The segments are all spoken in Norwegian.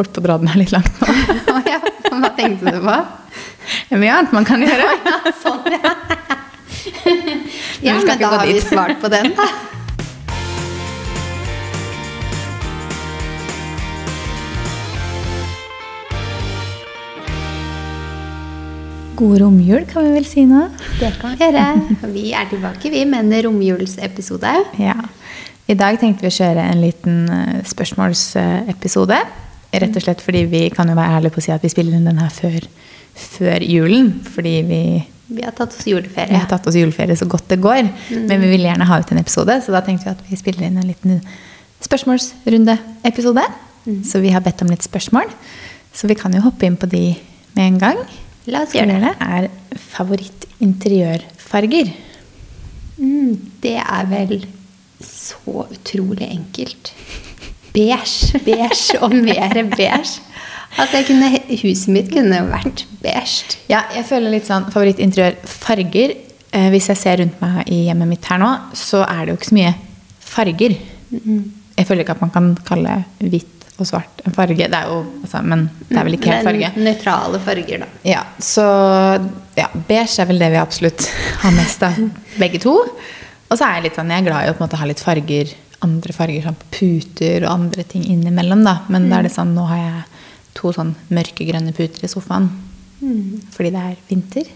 holdt på å dra den her litt langt nå. Ja, hva tenkte du på? Det er mye annet man kan gjøre. Sånn, ja. Ja, men da har vi svart på den, da. God romjul, kan vi vel si nå. Det kan vi gjøre. Vi er tilbake, vi, med en romjulsepisode. Ja. I dag tenkte vi å kjøre en liten eh, spørsmålsepisode. Rett og slett fordi vi kan jo være ærlige på å si at vi spiller inn den her før, før julen. Fordi vi, Vi har tatt oss juleferie. vi har tatt oss juleferie så godt det går. Men vi vil gjerne ha ut en episode, så da tenkte vi at vi spiller inn en liten spørsmålsrunde-episode. Så vi har bedt om litt spørsmål. Så vi kan jo hoppe inn på de med en gang. La oss gjøre det. er favorittinteriørfarger. Mm, det er vel så utrolig enkelt. Beige, beige og mer beige. At jeg kunne, huset mitt kunne vært beige. Ja, jeg føler litt sånn favorittinteriørfarger. Eh, hvis jeg ser rundt meg i hjemmet mitt her nå, så er det jo ikke så mye farger. Jeg føler ikke at man kan kalle hvitt og svart en farge. Det er jo, altså, men det er vel ikke helt farge. Men Nøytrale farger, da. Ja, så ja, beige er vel det vi absolutt har mest av, begge to. Og så er jeg litt sånn, jeg er glad i å måte ha litt farger, andre farger sånn på puter og andre ting innimellom. da. Men da er det sånn, nå har jeg to sånn mørkegrønne puter i sofaen. Fordi det er vinter.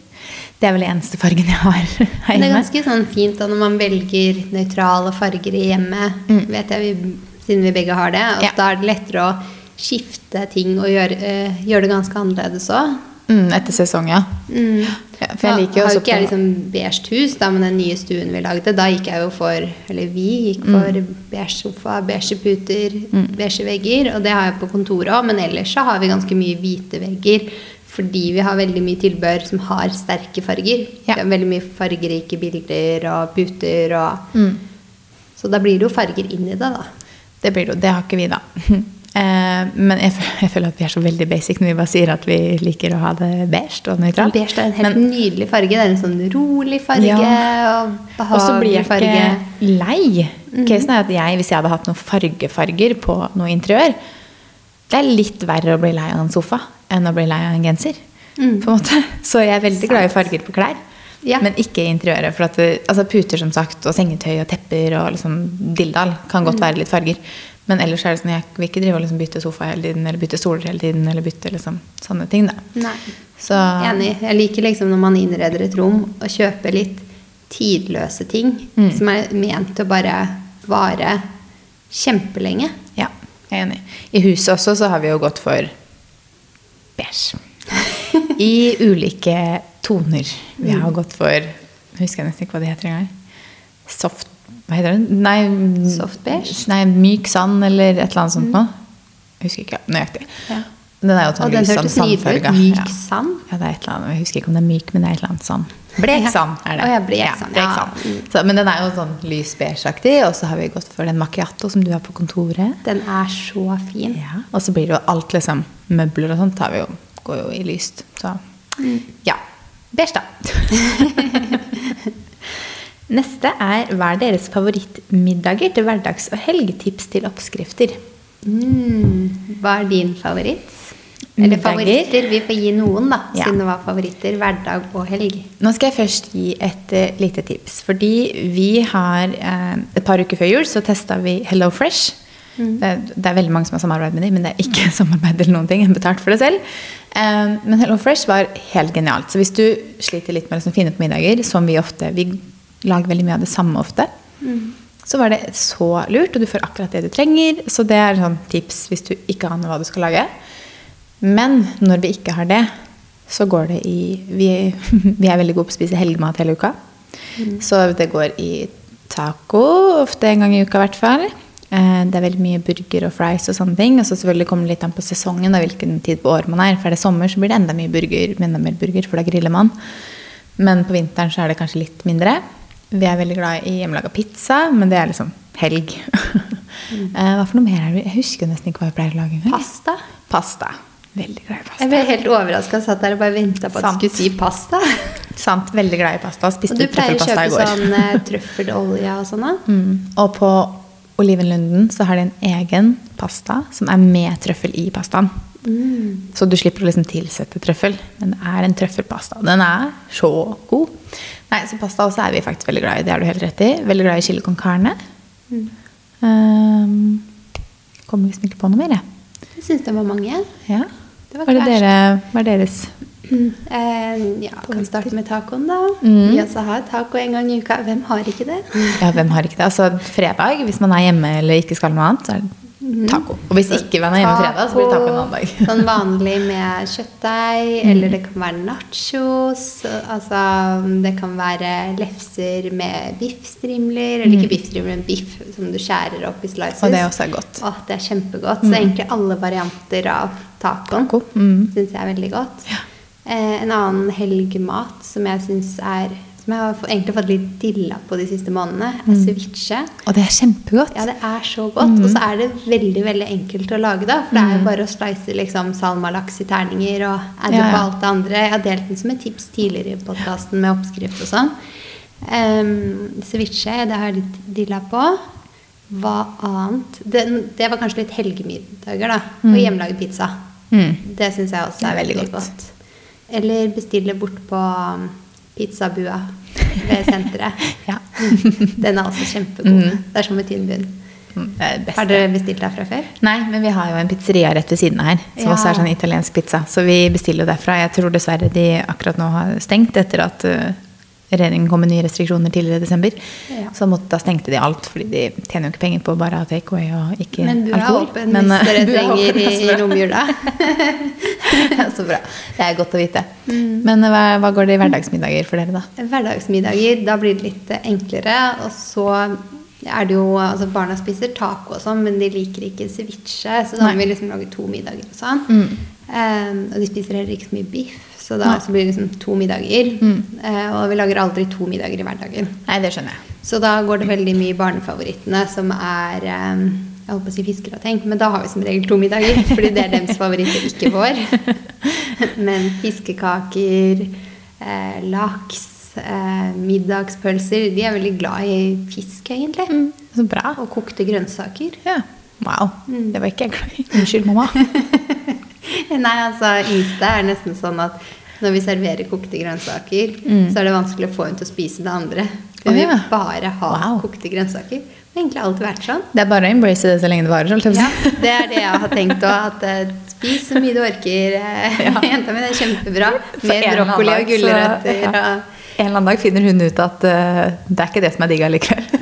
Det er vel eneste fargen jeg har her Men det er ganske sånn fint da når man velger nøytrale farger i hjemmet. Vet jeg, vi, siden vi begge har det. Mm. Ja. Da er det lettere å skifte ting og gjøre, øh, gjøre det ganske annerledes òg. Mm, etter sesong, ja. Mm. ja for jeg liker jo har også jo ikke jeg liksom beige hus da, men den nye stuen vi lagde. Da gikk jeg jo for Eller vi gikk for Mm. beige sofa, beige puter, beige vegger. Og det har jeg på kontoret òg, men ellers så har vi ganske mye hvite vegger. Fordi vi har veldig mye tilbehør som har sterke farger. Ja. Har veldig mye fargerike bilder og puter og Mm. Så da blir det jo farger inn i det, da. Det blir det jo. Det har ikke vi, da. Eh, men jeg, jeg føler at vi er så veldig basic når vi bare sier at vi liker å ha det beige og nøytralt. Beige er en helt Men- nydelig farge. Det er en sånn rolig farge Ja. og Og så blir jeg farge. ikke lei. Casen er at jeg, Hvis jeg hadde hatt noen fargefarger på noe interiør Det er litt verre å bli lei av en sofa enn å bli lei av en genser. På en måte. Så jeg er veldig glad i farger på klær. Ja. Men ikke i interiøret. For det, altså puter som sagt, og sengetøy og tepper og liksom dilldall kan godt være litt farger. Men ellers er det sånn, jeg vil ikke drive og liksom bytte sofa hele tiden, eller bytte stoler hele tiden, eller bytte liksom sånne ting. da. Nei. Så Enig. Jeg liker liksom når man innreder et rom og kjøper litt tidløse ting Mm. som er ment til å bare vare kjempelenge. Ja, jeg er enig. I huset også så har vi jo gått for beige. I ulike toner. Vi har gått for Jeg husker nesten ikke hva det heter engang. Soft Hva heter den? Nei, Soft beige? Nei, myk sand eller et eller annet sånt noe. Jeg husker ikke nøyaktig. Ja. Den er jo sånn lys nydelig sandfarga. Myk Ja. sand. Ja, det er et eller annet. Jeg husker ikke om det er myk, men det er et eller annet sånn. Blek sand er det. Oh, ja, blek sand, blek ja. sand. Så, men den er jo sånn lys beigeaktig, og så har vi gått for den macchiato som du har på kontoret. Den er så fin. Ja. Og så blir det jo alt liksom Møbler og sånt jo, går jo i lyst. Så ja. Beige, da. Neste er hva er deres favorittmiddager til hverdags- og helgetips til oppskrifter? Mm. Hva er din favoritt? Eller favoritter. Vi får gi noen, da, Ja. siden det var favoritter. Hverdag og helg. Nå skal jeg først gi et uh, lite tips. Fordi vi har uh, Et par uker før jul så testa vi Hello Fresh. Det, er- det er veldig mange som har samarbeid med dem, men det er ikke samarbeid eller noen ting. Jeg har betalt for det selv. Uh, men Hello Fresh var helt genialt. Så hvis du sliter litt med å liksom finne på middager, som vi ofte Vi lager veldig mye av det samme ofte. Så var det så lurt, og du får akkurat det du trenger. Så det er sånn tips hvis du ikke aner hva du skal lage. Men når vi ikke har det, så går det i Vi, vi er veldig gode på å spise helgemat hele uka. Så det går i taco ofte en gang i uka i hvert fall. Eh, Det er veldig mye burger og fries og sånne ting. Og så selvfølgelig kommer det litt an på sesongen og hvilken tid på året man er. For er det sommer, så blir det enda mye burger, enda mer burger, for da griller man. Men på vinteren så er det kanskje litt mindre. Vi er veldig glad i hjemmelaga pizza, men det er liksom helg. Mm. Hva for noe mer er det? Jeg husker nesten ikke hva vi pleier å lage. Pasta. Pasta. Veldig glad i pasta. Jeg ble helt overraska og satt der og bare venta på at Sant. du skulle si pasta. Sant, veldig glad i pasta. Og Spiste du pleier å trøffelpasta i kjøpe går. sånn eh, trøffelolje og sånn? Mm. Og på Olivenlunden så har de en egen pasta som er med trøffel i pastaen. Så du slipper å liksom tilsette trøffel. Men det er en trøffelpasta. Den er så god. Nei, Så pasta også er vi faktisk veldig glad i. Det har du helt rett i. Veldig glad i chili con carne. Um, kommer liksom ikke på noe mer, jeg. Jeg syns det var mange. Ja. Det var Hva er, det dere, hva er deres Eh, ja, kan starte med tacoen, da. Mm. Vi også har taco en gang i uka. Hvem har ikke det? Ja, hvem har ikke det? Altså fredag, hvis man er hjemme eller ikke skal noe annet, så er det taco. Og hvis ikke man er hjemme fredag, så blir det taco en annen dag. sånn vanlig med kjøttdeig, eller det kan være nachos. Altså, det kan være lefser med biffstrimler, eller ikke biffstrimler, men biff som du skjærer opp i slices. Og det også er godt. Å, det er kjempegodt. Så egentlig alle varianter av tacoen Taco, mm. syns jeg er veldig godt. Eh, en annen helgemat som jeg syns er Som jeg har egentlig fått litt dilla på de siste månedene, er ceviche. Og det er kjempegodt. Ja, det er så godt. Og så er det veldig veldig enkelt å lage, da. For det er jo bare å slice liksom salmalaks i terninger og adde Ja, ja. alt det andre. Jeg har delt den som et tips tidligere i podkasten med oppskrift og sånn. Um, ceviche, det har jeg litt dilla på. Hva annet? Det, det var kanskje litt helgemiddager, da. Og hjemmelaget pizza. Mm. Det syns jeg også Det er, veldig godt. Eller bestille bort på pizzabua ved senteret. Ja. Den er også kjempegod. Det er som med tynn bunn. Mm. Har dere bestilt der fra før? Nei, men vi har jo en pizzeria rett ved siden av her, som Ja. også er sånn italiensk pizza. Så vi bestiller jo derfra. Jeg tror dessverre de akkurat nå har stengt etter at uh, regjeringen kom med nye restriksjoner tidligere i desember. Ja. Så måtte, da stengte de alt, fordi de tjener jo ikke penger på bare å ha takeaway og ikke Men alkohol. åpen Men, hvis er åpen hvis dere trenger i altså. romjula. Ja, så bra. Det er godt å vite. Mm. Men uh, hva, hva går det i hverdagsmiddager for dere, da? Hverdagsmiddager, da blir det litt eh, enklere. Og så er det jo altså Barna spiser taco og sånn, men de liker ikke ceviche. Så da må vi liksom lage to middager og sånn. Mm. Um, og de spiser heller ikke så mye biff, så da så blir det liksom to middager. Mm. Eh, og vi lager aldri to middager i hverdagen. Nei, det skjønner jeg. Så da går det veldig mye i barnefavorittene, som er eh, jeg holdt på å si fiskegrateng, men da har vi som regel to middager. Fordi det er deres favoritter, ikke vår. Men fiskekaker, eh, laks, eh, middagspølser De er veldig glad i fisk, egentlig. Så bra. Og kokte grønnsaker. Ja. Wow. Mm. Det var ikke jeg glad i. Unnskyld, mamma. Nei, altså yngste er nesten sånn at når vi serverer kokte grønnsaker, så er det vanskelig å få henne til å spise det andre. Hun oh, ja. bare ha Wow. kokte grønnsaker. Det har egentlig alltid vært sånn. Det er bare å embrace det så lenge det varer. Ja, det er det jeg har tenkt òg. Eh, spis så mye du orker. Ja. Jenta mi, det er kjempebra. Mer brokkoli og gulrøtter. ja. En eller annen dag finner hun ut at uh, det er ikke det som er digg allikevel.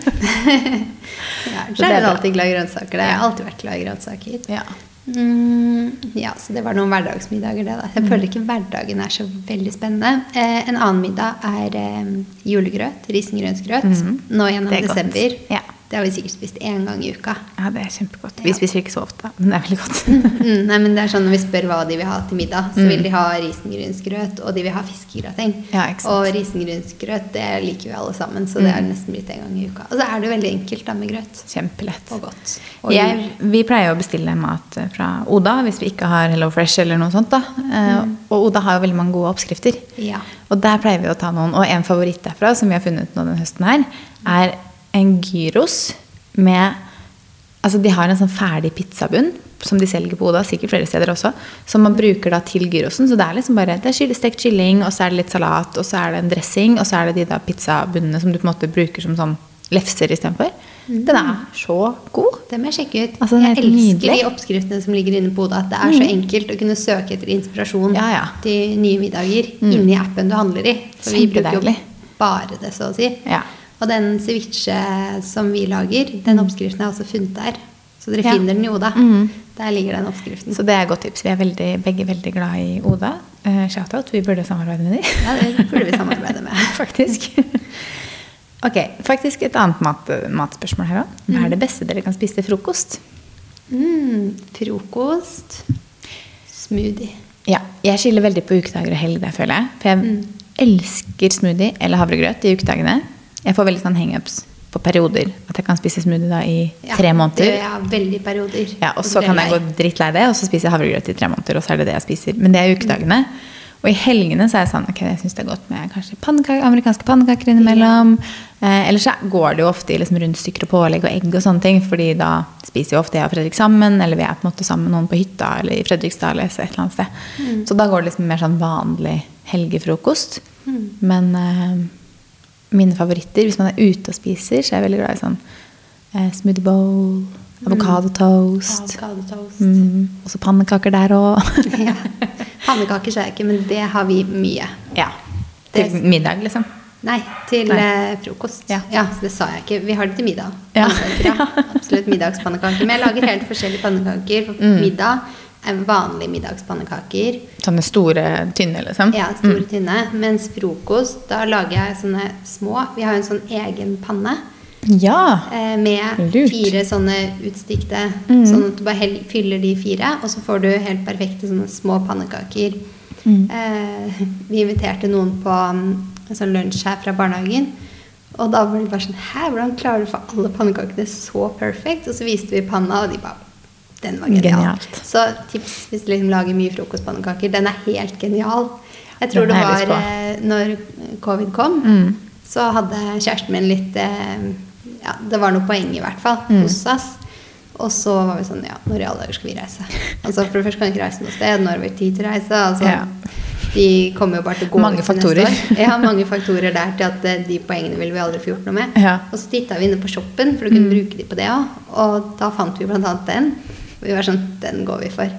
Ja, Så er hun alltid glad i grønnsaker. Det. Jeg har alltid vært glad i grønnsaker. ja. Mm, ja, så det var noen hverdagsmiddager, det. da. Jeg føler ikke hverdagen er så veldig spennende. Eh, en annen middag er eh, julegrøt. Risengrynsgrøt. Nå gjennom desember. Ja. Det har vi sikkert spist én gang i uka. ja, det er kjempegodt. Vi spiser ikke så ofte, men det er veldig godt. Mm, nei, men det er sånn Når vi spør hva de vil ha til middag, så vil de ha risengrynsgrøt, og de vil ha fiskegrateng. Mm. Ja, og risengrynsgrøt det liker vi alle sammen, så det er nesten blitt en gang i uka. Og så er det veldig enkelt da med grøt. Kjempelett. Og godt. Og Jeg, vi pleier å bestille mat eh, fra Oda hvis vi ikke har Hello Fresh eller noe sånt. da. Eh, Og Oda har jo veldig mange gode oppskrifter. Ja. Og der pleier vi å ta noen. Og en favoritt derfra som vi har funnet nå den høsten her, er en gyros med Altså de har en sånn ferdig pizzabunn som de selger på Oda, sikkert flere steder også, som man bruker da til gyrosen. Så det er liksom bare det er stekt kylling, og så er det litt salat, og så er det en dressing, og så er det de da pizzabunnene som du på en måte bruker som sånn lefser istedenfor. Den er så god. Det må jeg sjekke ut. Altså, jeg elsker nydelig. de oppskriftene som ligger inne på Oda. At det er så enkelt å kunne søke etter inspirasjon Ja, ja. til nye middager inni appen du handler i. For vi bruker jo bare det, så å si. Ja. Og den ceviche som vi lager, den oppskriften er også funnet der. Så dere Ja. finner den i Oda. Mm. Der ligger den oppskriften. Så det er et godt tips. Vi er veldig, begge veldig glad i Oda. Uh, Shoutout. Vi burde samarbeide med dem. Ja, det burde vi samarbeide med. faktisk. Ok, faktisk et annet mat, matspørsmål her òg. Hva er det beste dere kan spise til frokost? Mm, frokost. Smoothie. Ja, jeg skiller veldig på ukedager og helg der, føler jeg. For jeg Mm. elsker smoothie eller havregrøt i ukedagene. Jeg får veldig sånn hangups på perioder. At jeg kan spise smoothie da i Ja, tre måneder. Det, ja, veldig perioder. Ja, og så kan jeg gå lei. drittlei det, og så spiser jeg havregrøt i tre måneder, og så er det det jeg spiser. Men det er ukedagene. Og i helgene så er jeg sånn ok, jeg syns det er godt med kanskje pannekake, amerikanske pannekaker innimellom. Eh, ellers så går det jo ofte i liksom rundstykker og pålegg og egg og sånne ting, fordi da spiser jo ofte jeg og Fredrik sammen, eller vi er på en måte sammen med noen på hytta eller i Fredrikstad eller et eller annet sted. Så da går det liksom mer sånn vanlig helgefrokost. Men eh, mine favoritter, hvis man er ute og spiser, så er jeg veldig glad i sånn eh, smoothie bowl, avokadotoast. Mm, og så pannekaker der òg. Ja. Pannekaker sa jeg ikke, men det har vi mye. ja. Det- Til middag, liksom. Nei, til Nei. eh, frokost. Ja. så det sa jeg ikke. Vi har det til middag. Ja. Absolutt middagspannekaker. Men jeg lager helt forskjellige pannekaker. For Mm. middag vanlige middagspannekaker. Sånne store, tynne, liksom. Ja, store, tynne. Mens frokost, da lager jeg sånne små. Vi har jo en sånn egen panne. Ja. eh, Med Lurt. fire sånne utstikte, Mm. sånn at du bare fyller de fire, og så får du helt perfekte sånne små pannekaker. Mm. Eh, vi inviterte noen på mm, en sånn lunsj her fra barnehagen. Og da var de bare sånn Hæ, hvordan klarer du å få alle pannekakene så perfekt? Og så viste vi panna, og de bare Den var genial. Genialt. Så tips hvis du liksom lager mye frokostpannekaker. Den er helt genial. Jeg tror det var eh, når covid kom, Mm. så hadde kjæresten min litt eh, Ja, det var noe poeng i hvert fall Mm. hos oss. Og så var vi sånn Ja, når i alle dager skal vi reise? Altså For det første kan vi ikke reise noe sted. Når har vi tid til å reise? Altså, Ja. De kommer jo bare til å gå Mange ut faktorer. neste år. Ja, mange faktorer der til at eh, de poengene ville vi aldri få gjort noe med. Ja. Og så titta vi inne på shoppen, for du kunne Mm. bruke de på det òg. Og da fant vi annet den. Og vi var sånn Den går vi for.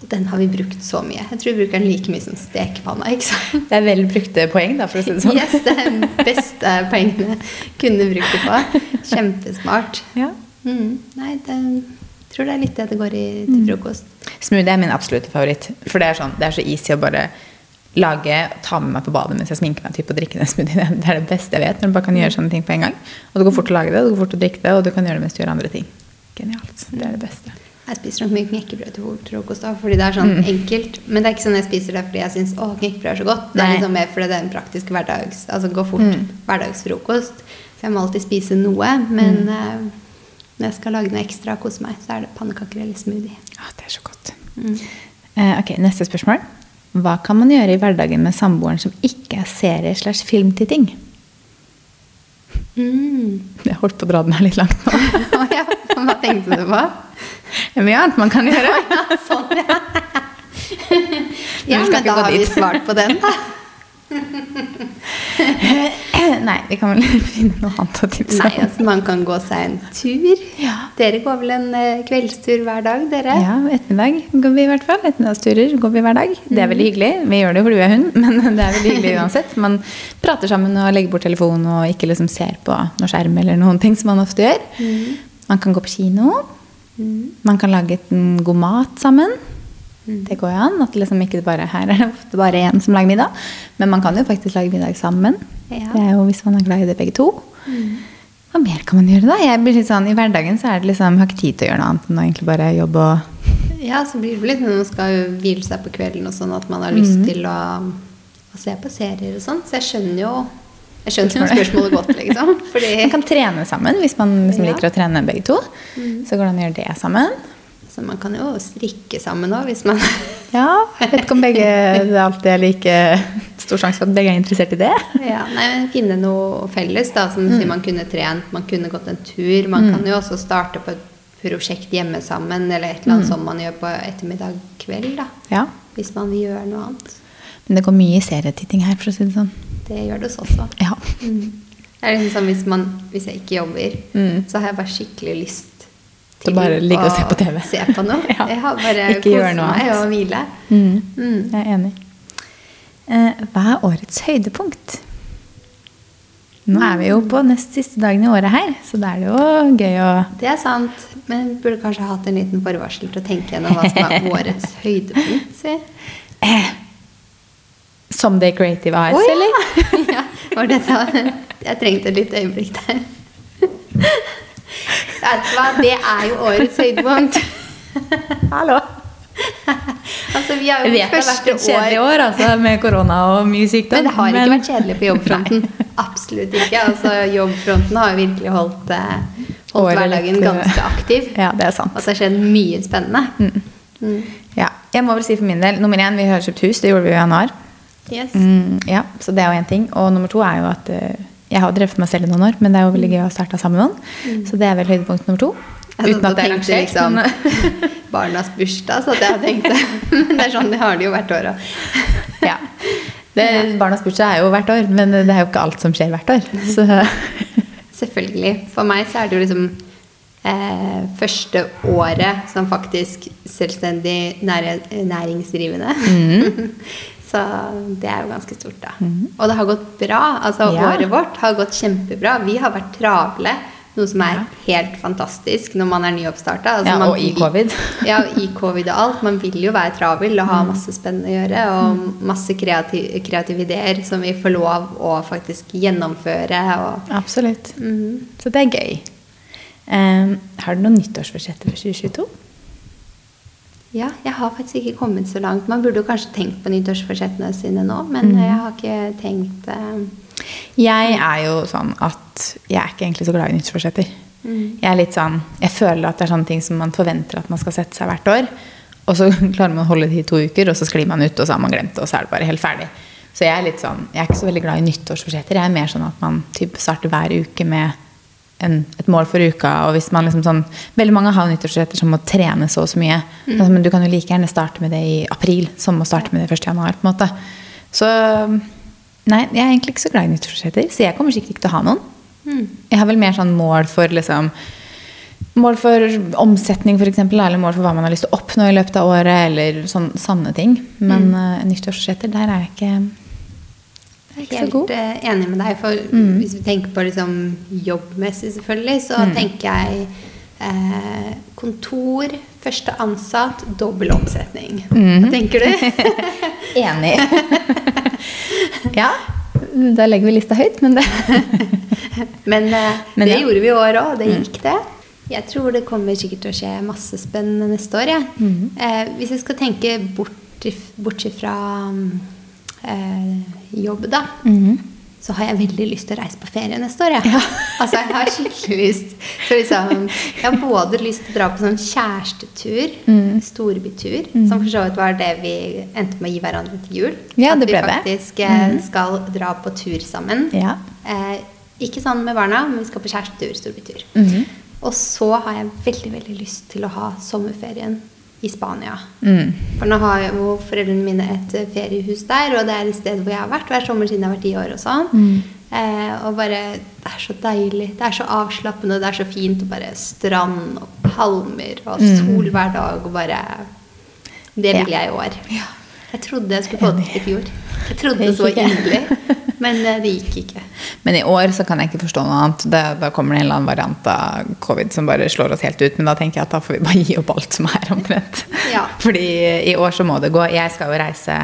Og den har vi brukt så mye. Jeg tror vi bruker den like mye som stekepanna. ikke sant? Det er vel brukte poeng, da, for å si det sånn. Yes, det er beste poengene kunne brukt det på. Kjempesmart. Ja. Mm. Nei, det, jeg tror det er litt det det går i til frokost. Smoothie er min absolutte favoritt. For det er, sånn, det er så easy å bare lage, ta med meg på badet mens jeg sminker meg typ, og drikke den smoothien. Det er det beste jeg vet, når du bare kan gjøre sånne ting på en gang. Og det går fort å lage det, det går fort å drikke det, og du kan gjøre det mens du gjør andre ting. Genialt. Det er det beste. Jeg spiser nok mye knekkebrød til frokost da, fordi det er sånn enkelt. Men det er ikke sånn jeg spiser det fordi jeg syns å, knekkebrød er så godt. Det er liksom mer fordi det er en praktisk hverdags, altså gå fort Mm. hverdagsfrokost. For jeg må alltid spise noe. Men eh, når jeg skal lage noe ekstra og kose meg, så er det pannekaker eller smoothie. Ja, det er så godt. Mm. Eh, ok, Neste spørsmål. Hva kan man gjøre i hverdagen med samboeren som ikke er serie- slash filmtitting? Mm. Jeg holdt på å dra den her litt langt nå. Hva tenkte du på? Det er mye annet man kan gjøre. Sånn, ja. ja, men da har vi svart på den, da. Nei, vi kan vel finne noe annet å tipse Nei, om. altså man kan gå seg en tur. Ja. Dere går vel en eh, kveldstur hver dag, dere? Ja, ettermiddag går vi i hvert fall. Ettermiddagsturer går vi hver dag. Det er veldig hyggelig. Vi gjør det fordi vi er hund, men det er veldig hyggelig uansett. Man prater sammen og legger bort telefonen og ikke liksom ser på noe skjerm eller noen ting som man ofte gjør. Man kan gå på kino. Man kan lage en god mat sammen. Det går jo an. At liksom ikke bare her er det ofte bare én som lager middag. Men man kan jo faktisk lage middag sammen. Ja. Det er jo hvis man er glad i det begge to. Hva mer kan man gjøre da? Jeg blir litt sånn, I hverdagen så er det liksom, jeg har ikke tid til å gjøre noe annet enn å egentlig bare jobbe og Ja, så blir det litt når man skal jo hvile seg på kvelden og sånn at man har lyst til å, å se på serier og sånn. Så jeg skjønner jo jeg skjønner jo spørsmålet godt, liksom. Fordi Man kan trene sammen hvis man liksom Ja. liker å trene begge to. Så går det an å gjøre det sammen. så man kan jo strikke sammen òg, hvis man Ja, jeg vet ikke om begge det alltid er like stor sjanse for at begge er interessert i det. ja, nei, men Finne noe felles, da. Som sier, man kunne trent, man kunne gått en tur. Man kan jo også starte på et prosjekt hjemme sammen, eller et eller annet som man gjør på ettermiddag kveld, da. Ja, Hvis man vil gjøre noe annet. Men det går mye serietitting her, for å si det sånn. Det gjør det hos oss også. Ja. Det er liksom sånn hvis, man, hvis jeg ikke jobber, Mm. så har jeg bare skikkelig lyst Så bare ligge og se på TV. Se på noe. Ja. Jeg har bare Ikke kose gjøre noe meg annet. og hvile. Mm. Mm. Jeg er enig. Eh, hva er årets høydepunkt? Nå er vi jo på nest siste dagen i året her, så da er det jo gøy å Det er sant, men burde kanskje hatt en liten forvarsel til å tenke gjennom hva som er årets høydepunkt. Si. eh, Someday Creative AS, oh, ja. eller? ja, var det så? Jeg trengte et lite øyeblikk der. Det er jo årets høydepunkt. Hallo. Altså, vi har jo vet det har vært et kjedelig år år altså, med korona og mye sykdom. Men det har ikke vært kjedelig på jobbfronten. Absolutt ikke. Altså, jobbfronten har jo virkelig holdt, eh, holdt hverdagen eh, ganske aktiv. Ja, det er sant. Og så har skjedd mye spennende. Mm. Ja, jeg må vel si for min del Nummer én, vi har kjøpt hus. Det gjorde vi i januar. Yes. Mm, ja, så det er jo én ting. Og nummer to er jo at eh, jeg har drevet meg selv i noen år, men det er jo veldig gøy å ha starta sammen med noen. Så det er vel høydepunkt nummer to. Uten at det er rangert. liksom barnas bursdag, så jeg tenkte Men det er sånn, det har de jo hvert år òg. ja. Det, barnas bursdag er jo hvert år, men det er jo ikke alt som skjer hvert år. Så Selvfølgelig. For meg så er det jo liksom eh, første året som faktisk selvstendig nære, næringsdrivende. Mm. Så det er jo ganske stort, da. Og det har gått bra. Altså Ja. året vårt har gått kjempebra. Vi har vært travle. Noe som er Ja. helt fantastisk når man er nyoppstarta. Altså Ja, og i covid. ja, i covid og alt. Man vil jo være travel og ha masse spennende å gjøre. Og masse kreativ, kreative ideer som vi får lov å faktisk gjennomføre. Og, absolutt. Mhm. Så det er gøy. Um, har du noen nyttårsforsetter for 2022? Ja, jeg har faktisk ikke kommet så langt. Man burde jo kanskje tenkt på nyttårsforsettene sine nå, men mm. jeg har ikke tenkt uh... Jeg er jo sånn at jeg er ikke egentlig så glad i nyttårsforsetter. Mm. Jeg er litt sånn, jeg føler at det er sånne ting som man forventer at man skal sette seg hvert år. Og så klarer man å holde det i to uker, og så sklir man ut, og så har man glemt det, og så er det bare helt ferdig. Så jeg er litt sånn, jeg er ikke så veldig glad i nyttårsforsetter. Jeg er mer sånn at man typ starter hver uke med en, et mål for uka. Og hvis man liksom sånn, veldig mange har nyttårsretter som å trene så og så mye. Altså, men du kan jo like gjerne starte med det i april som å starte med det 1. januar. på en måte. Så nei, jeg er egentlig ikke så glad i nyttårsretter, så jeg kommer sikkert ikke til å ha noen. mm. Jeg har vel mer sånn mål for liksom Mål for omsetning, f.eks., eller mål for hva man har lyst til å oppnå i løpet av året, eller sånn sanne ting. Men mm. nyttårsforsetter, der er jeg ikke, jeg er ikke så Helt eh, enig med deg. For hvis vi tenker på liksom jobbmessig, selvfølgelig, så tenker jeg eh, kontor, første ansatt, dobbel omsetning. Hva tenker du? Enig. ja, da legger vi lista høyt, men det Men, eh, Men det ja. gjorde vi i år òg. Det gikk, det. Jeg tror det kommer sikkert til å skje masse spennende neste år. Ja. Mhm. Eh, hvis jeg skal tenke bort, bortsett fra mm, eh, jobb, da, Mhm. så har jeg veldig lyst til å reise på ferie neste år. Ja. Altså, jeg har skikkelig lyst liksom, Jeg har både lyst til å dra på sånn kjærestetur, mm. storbytur, som for så vidt var det vi endte med å gi hverandre til jul. Ja, At vi ble det. Faktisk eh, skal dra på tur sammen. Ja. Eh, ikke sånn med barna, men vi skal på kjærestetur, storbytur. -hmm. Og så har jeg veldig veldig lyst til å ha sommerferien i Spania. Mm. For nå har jo foreldrene mine et eh, feriehus der, og det er et sted hvor jeg har vært hver sommer siden jeg har vært ti år. Og sånn. Mm. Eh, og bare, Det er så deilig. Det er så avslappende. Det er så fint. Og bare strand og palmer og sol hver dag. og bare, Det vil Mm. Ja. jeg i år. Jeg trodde jeg skulle få det til i fjor. Jeg trodde Det så inderlig. Men eh, det gikk ikke. Men i år så kan jeg ikke forstå noe annet. Det, da kommer det en eller annen variant av covid som bare slår oss helt ut. Men da tenker jeg at da får vi bare gi opp alt som er omtrent. Ja. Fordi i år så må det gå. Jeg skal jo reise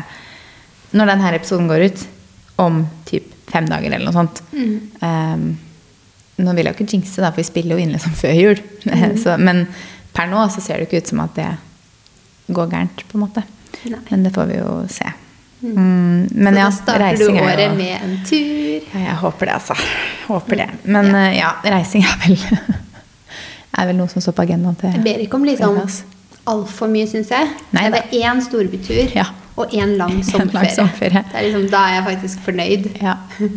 når denne episoden går ut, om typ fem dager eller noe sånt. Um, nå vil jeg jo ikke jinxe, da, for vi spiller jo inn liksom før jul. så, men per nå så ser det ikke ut som at det går gærent, på en måte. Nei. Men det får vi jo se. Mm, men så ja, da starter du året jo med en tur. ja, jeg håper det, altså. Håper det. Men ja, ja, reising er vel Er vel noe som står på agendaen til Jeg ber ikke om liksom altfor mye, syns jeg. Nei det er én storbytur Ja. og én lang sommerferie. er liksom, da er jeg faktisk fornøyd. Ja.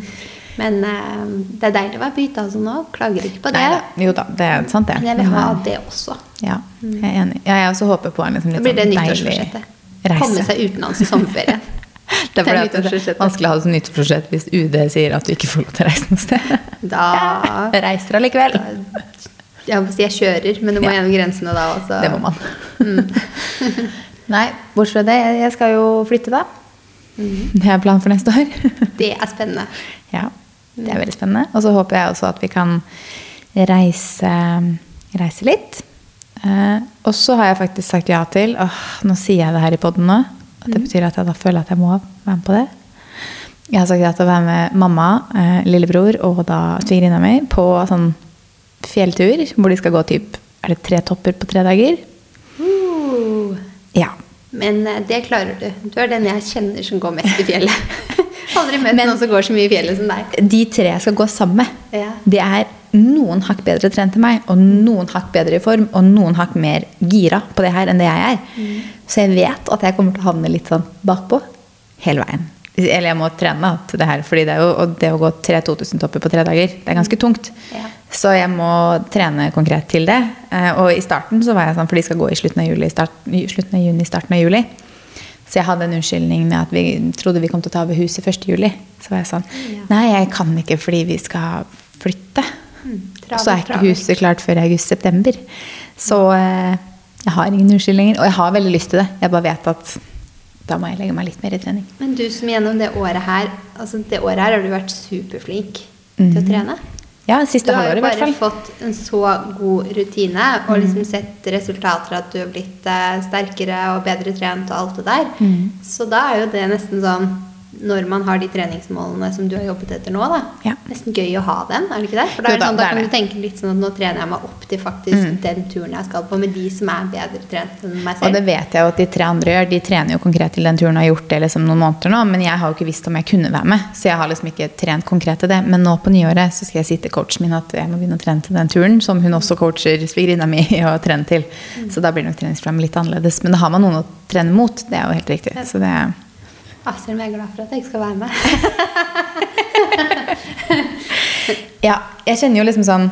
Men uh, det er deilig å være på hytta altså nå. Klager ikke på det. Nei. Jo da, det er sant, det. Men jeg vil ha det også. Ja, jeg er enig. Ja, jeg også håper på en liksom, Da deilig blir det sånn nyttårsforsettet. Komme seg utenlands i sommerferien. Det er fordi Det er vanskelig å ha det som nyttårsforsett hvis UD sier at du ikke får lov til å reise noe sted. Da reiser dere allikevel. Jeg å si jeg kjører, men du må Ja. gjennom grensene da også. Det må man. Nei, bortsett fra det, jeg skal jo flytte, da. Mm. Det er planen for neste år. Det er spennende. Ja, det er veldig spennende. Og så håper jeg også at vi kan reise, reise litt. Eh, og så har jeg faktisk sagt ja til åh, Nå sier jeg det her i poden nå. Og det betyr at jeg da føler at jeg må være med på det. Jeg har sagt ja til å være med mamma, eh, lillebror og da svigerinna mi på sånn fjelltur hvor de skal gå typ Er det tre topper på tre dager? Uh. Ja. Men eh, det klarer du. Du er den jeg kjenner som går mest i fjellet. Aldri møtt Men- noen som går så mye i fjellet som deg. De tre jeg skal gå sammen med, Ja. det er noen hakk bedre trent enn meg, og noen hakk bedre i form, og noen hakk mer gira på det her enn det jeg er. Så jeg vet at jeg kommer til å havne litt sånn bakpå hele veien. Eller jeg må trene til det her, fordi det, er jo, det å gå tre 2000-topper på tre dager, det er ganske tungt. Ja. Så jeg må trene konkret til det. Eh, Og i starten så var jeg sånn, for de skal gå i slutten av, juli, start, slutten av juni, starten av juli. Så jeg hadde en unnskyldning med at vi trodde vi kom til å ta over huset 1. juli. Så var jeg sånn. Nei, jeg kan ikke fordi vi skal flytte. Mm, Og så er ikke huset klart før august-september. Så eh, jeg har ingen unnskyldninger. Og jeg har veldig lyst til det. Jeg bare vet at da må jeg legge meg litt mer i trening. Men du som gjennom det året her altså det året her har du vært superflink til å trene. Ja, Du siste har halvåret jo i hvert bare fått en så god rutine og liksom sett resultater at du har blitt eh, sterkere og bedre trent og alt det der. Så da er jo det nesten sånn når man har de treningsmålene som du har jobbet etter nå, da. Ja. Nesten gøy å ha dem, er det ikke det? For da, Jo er da, sånn, da er kan du tenke litt sånn at nå trener jeg meg opp til faktisk den turen jeg skal på, med de som er bedre trent enn meg selv. Og det vet jeg jo at de tre andre gjør. De trener jo konkret til den turen og har gjort det liksom noen måneder nå. Men jeg har jo ikke visst om jeg kunne være med, så jeg har liksom ikke trent konkret til det. Men nå på nyåret så skal jeg si til coachen min at jeg må begynne å trene til den turen, som hun også coacher svigerinna mi i å trene til. Så da blir nok treningsprogrammet litt annerledes. Men da har man noen å trene mot, det er jo helt riktig. Så det Ah, om jeg er glad for at jeg ikke skal være med. Ja, jeg kjenner jo liksom sånn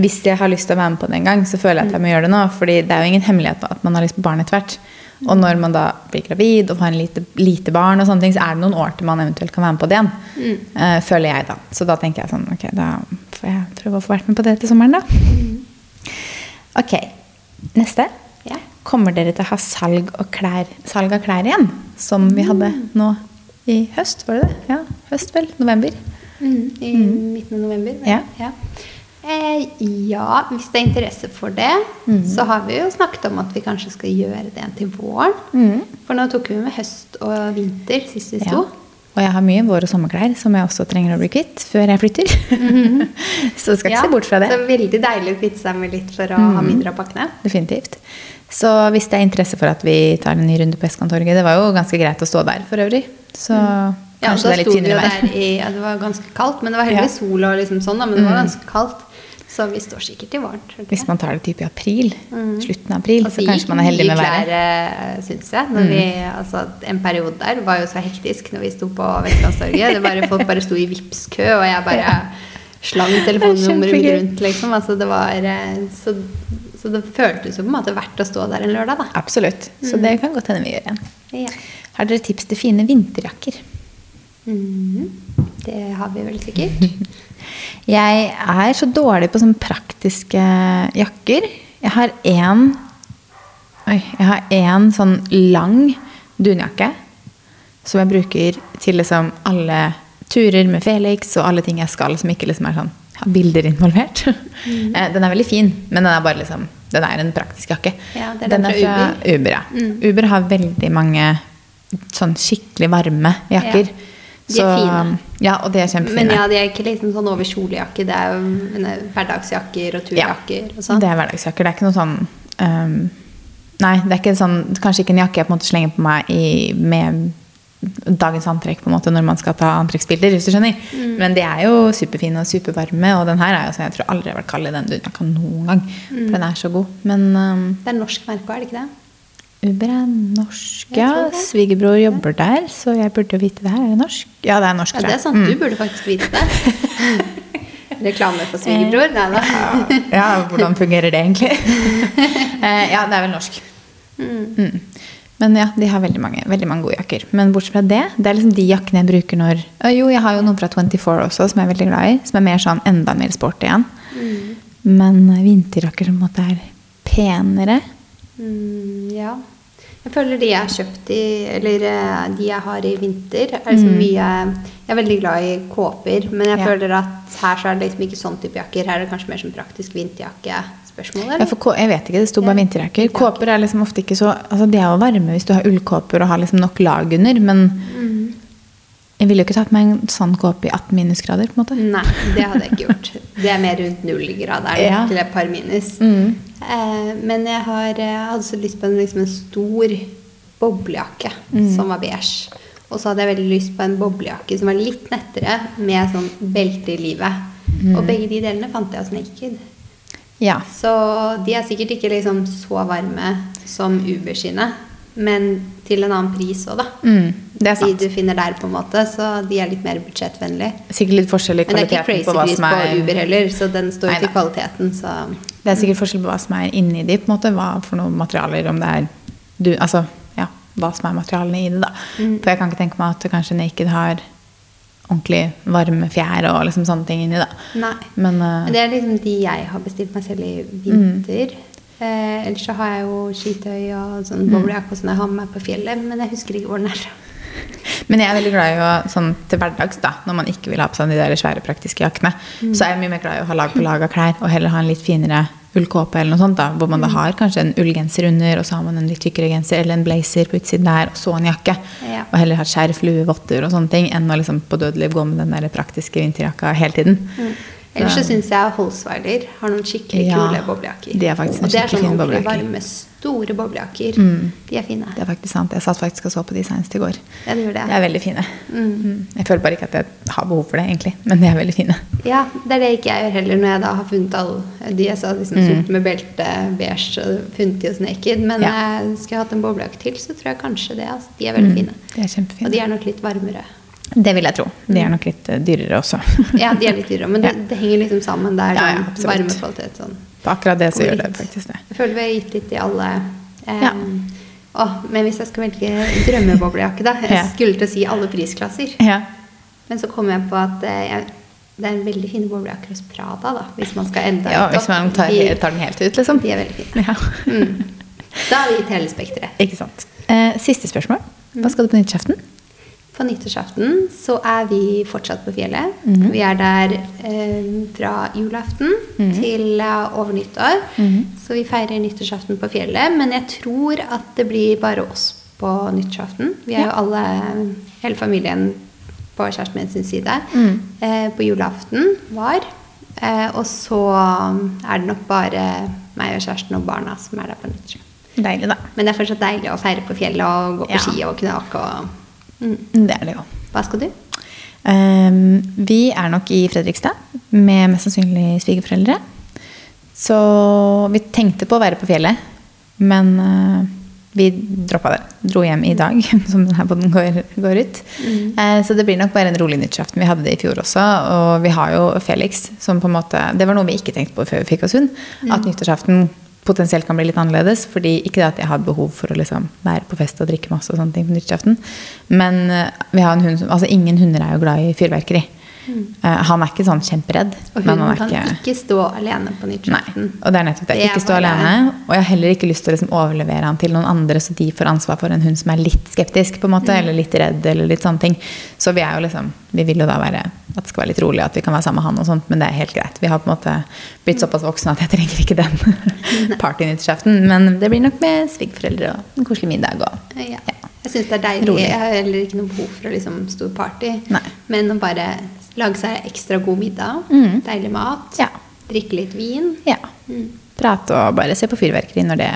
Hvis jeg har lyst til å være med på det en gang, så føler jeg at jeg må gjøre det nå. Fordi det er jo ingen hemmelighet at man har lyst på barn etter hvert. Og når man da blir gravid og får en lite, lite barn, og sånne ting, så er det noen år til man eventuelt kan være med på det igjen. eh, føler jeg, da. Så da tenker jeg sånn Ok, da får jeg prøve å få vært med på det til sommeren, da. Ok. Neste. Kommer dere til å ha salg, og klær, salg av klær igjen? Som vi hadde nå i høst, var det det? Ja, høst vel? November? Mm, I midten av november. vel? Ja. Ja. Eh, ja, hvis det er interesse for det, så har vi jo snakket om at vi kanskje skal gjøre det til våren. For nå tok vi med høst og vinter sist vi Ja. Og jeg har mye vår- og sommerklær som jeg også trenger å bli kvitt før jeg flytter. så skal ikke Ja, se bort fra det. Så veldig deilig å kvitte seg med litt for å ha mindre av pakkene. Definitivt. Så hvis det er interesse for at vi tar en ny runde på Eskantorget Det var jo ganske greit å stå der for øvrig. Så mm. kanskje da det er litt finere vær. i ja, Det var ganske kaldt, men det var heldigvis sol og liksom sånn, da, men det var ganske kaldt. Så vi står sikkert i våren. Hvis man tar det type i april, slutten av april, Altså, så kanskje man er heldig med været. været. Syns jeg. Vi, altså, en periode der var jo så hektisk når vi sto på Vestlandstorget. Det folk bare sto i Vipps-kø, og jeg bare slang telefonnummeret mitt rundt. Liksom. Altså, det var, eh, så, så det føltes jo på en måte verdt å stå der en lørdag, da. Absolutt. Så det kan godt hende vi gjør igjen. Ja. Har dere tips til fine vinterjakker? Mm. Det har vi vel sikkert. Jeg er så dårlig på sånne praktiske jakker. Jeg har én jeg har én sånn lang dunjakke som jeg bruker til liksom alle turer med Felix og alle ting jeg skal som ikke liksom er sånn har bilder involvert. Mm. Den er veldig fin, men den er bare liksom Den er en praktisk jakke. Ja, er den fra Uber. Uber, ja. Uber har veldig mange sånn skikkelig varme jakker. Ja. De er fine. Ja, og de er kjempefine. Men ja, de er ikke liksom sånn over kjolejakke. Det er jo hverdagsjakker og turjakker og sånn. Det er hverdagsjakker. Det er ikke noe sånn um, Nei, det er ikke sånn, kanskje ikke en jakke jeg på en måte slenger på meg i, med dagens antrekk på en måte når man skal ta antrekksbilder. hvis du skjønner. Mm. Men de er jo superfine og supervarme, og den her er jo sånn jeg tror aldri jeg har vært kald i den dunjakka noen gang. Mm. For den er så god. Men um, Det er norsk merke, er det ikke det? Uber er norsk, ja. Svigerbror jobber der, så jeg burde jo vite det her. Er det norsk? Ja, det er norsk. Ja, det er sant. Du burde faktisk vite det. Reklame for svigerbror? Nei da. Ja, hvordan fungerer det egentlig? Eh, ja, det er vel norsk. Mm. Men ja, de har veldig mange, veldig mange gode jakker. Men bortsett fra det, det er liksom de jakkene jeg bruker når Jo, jeg har jo noen fra 24 også, som jeg er veldig glad i. Som er mer sånn enda mer sporty igjen. Men eh, vinterjakker som på en måte er penere. Mm, ja. Jeg føler de jeg har kjøpt i Eller eh, de jeg har i vinter, er liksom mye Jeg er veldig glad i kåper, men jeg Ja. føler at her så er det liksom ikke sånn type jakker. Her er det kanskje mer sånn praktisk vinterjakkespørsmål, Ja, for jeg vet ikke, det sto bare Ja, vinterjakker. Kåper er liksom ofte ikke så altså De er jo varme hvis du har ullkåper og har liksom nok lag under, men Mm. Jeg ville jo ikke tatt meg en sånn kåpe i 18 minusgrader. på en måte. Nei, det hadde jeg ikke gjort. Det er mer rundt nullgraderen Ja. til et par minus. Mm. Eh, men jeg har jeg, hadde så lyst på en, liksom en stor boblejakke Mm. som var beige. Og så hadde jeg veldig lyst på en boblejakke som var litt nettere, med sånn belte i livet. Mm. Og begge de delene fant jeg hos Naked. Ja. Så de er sikkert ikke liksom så varme som Uber sine. Men til en annen pris òg, da. Mm, det er De du finner der, på en måte, så de er litt mer budsjettvennlige. Sikkert litt forskjell i Men det er ikke crazy pris på er Uber heller, så den står jo til kvaliteten, så Det er sikkert forskjell på hva som er inni de, på en måte, hva for noen materialer, om det er du, altså, ja, hva som er materialene i det, da. Mm. For jeg kan ikke tenke meg at kanskje Naked har ordentlig varme fjær og liksom sånne ting inni, da. Nei. Men, uh, Men det er liksom de jeg har bestilt meg selv i vinter. Eh, ellers så har jeg jo skitøy og sånn boblejakke og sånn jeg har med meg på fjellet, men jeg husker ikke hvor den er. Men jeg er veldig glad i å, sånn til hverdags, da, når man ikke vil ha på seg de der svære praktiske jakkene, så er jeg mye mer glad i å ha lag på lag av klær, og heller ha en litt finere ullkåpe eller noe sånt, da, hvor man da har kanskje en ullgenser under, og så har man en litt tykkere genser, eller en blazer på utsiden der, og så en jakke. Ja. Og heller ha skjerf, lue, votter og sånne ting, enn å liksom på dødeliv gå med den der praktiske vinterjakka hele tiden. Ellers så syns jeg Holsweiler har noen skikkelig Ja, kule boblejakker. de er faktisk og det er skikkelig sånn fine ordentlig boblejakker. varme, store boblejakker. Mm. De er fine. Det er faktisk sant. Jeg satt faktisk og så på de senest i går. Ja, det gjorde det. De er veldig fine. Mm. Jeg føler bare ikke at jeg har behov for det, egentlig. Men de er veldig fine. Ja, det er det ikke jeg gjør heller når jeg da har funnet alle de jeg sa liksom sort med belte, beige og funnet de hos Naked. Men Mm. Ja. eh, skulle jeg hatt en boblejakke til, så tror jeg kanskje det. Altså. De er veldig fine. De er kjempefine. Og de er nok litt varmere. Det vil jeg tro. De er nok litt eh, dyrere også. Ja, de er litt dyrere, men det, det henger liksom sammen. Det er Ja, ja, sånn absolutt. varmekvalitet sånn. På akkurat det så gjør det faktisk det. Jeg føler vi har gitt litt i alle. Eh, Ja. å, men hvis jeg skal velge drømmeboblejakke, da Jeg Ja. skulle til å si alle prisklasser. Ja. Men så kom jeg på at eh, det er en veldig fine boblejakker hos Prada, da. Hvis man skal enda ja, hvis man tar, De- tar den helt ut, liksom. De er veldig fine. Ja. Mm. Da har vi gitt hele spekteret. Ikke sant. Eh, siste spørsmål. Hva skal du på nyttårsaften? På nyttårsaften så er vi fortsatt på fjellet. Mhm. Vi er der eh, fra julaften til uh, over nyttår. Mhm. Så vi feirer nyttårsaften på fjellet. Men jeg tror at det blir bare oss på nyttårsaften. Vi er Ja. jo alle, hele familien på kjæresten min sin side. Mhm. Eh, på julaften var. Eh, og så er det nok bare meg og kjæresten og barna som er der på nyttårsaften. Deilig, da. Men det er fortsatt deilig å feire på fjellet og gå på Ja. ski og knake og mm. Det er det jo. Hva skal du? Um, vi er nok i Fredrikstad med mest sannsynlig svigerforeldre. Så vi tenkte på å være på fjellet, men uh, vi droppa det. Dro hjem i dag, som denne podden går, går ut. Eh, så det blir nok bare en rolig nyttårsaften. Vi hadde det i fjor også, og vi har jo Felix som på en måte Det var noe vi ikke tenkte på før vi fikk oss hund. At nyttårsaften potensielt kan bli litt annerledes. fordi Ikke det at jeg hadde behov for å liksom være på fest og drikke masse, og sånne ting på nyttårsaften, men eh, vi har en hund som, altså ingen hunder er jo glad i fyrverkeri. Eh, han er ikke sånn kjemperedd. Og men hun han kan ikke, ikke stå alene på nyttårsaften. og det er nettopp det. Det Ikke stå alene. Og jeg har heller ikke lyst til å liksom overlevere han til noen andre, så de får ansvar for en hund som er litt skeptisk, på en måte, eller litt redd, eller litt sånne ting. Så vi er jo liksom Vi vil jo da være at det skal være litt rolig, at vi kan være sammen med han og sånt, men det er helt greit. Vi har på en måte blitt såpass voksne at jeg trenger ikke den partynyttårsaften. Men det blir nok med svigerforeldre og en koselig middag og Ja. Ja. Jeg syns det er deilig. Rolig. Jeg har heller ikke noe behov for å liksom stor party. Nei. Men å bare lage seg ekstra god middag, Mm. deilig mat, Ja. drikke litt vin. ja. Mm. Prate og bare se på fyrverkeri når det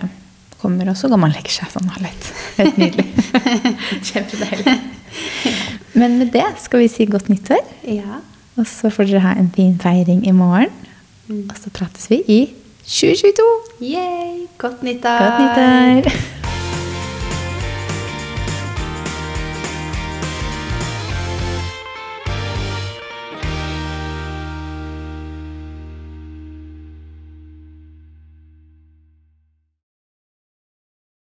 kommer, og så går man og legger seg sånn halvlett. Helt nydelig. Kjempedeilig. Men med det skal vi si godt nyttår. Ja. Og så får dere ha en fin feiring i morgen. Og så prates vi i 2022. Yay! Godt nyttår! Godt nyttår!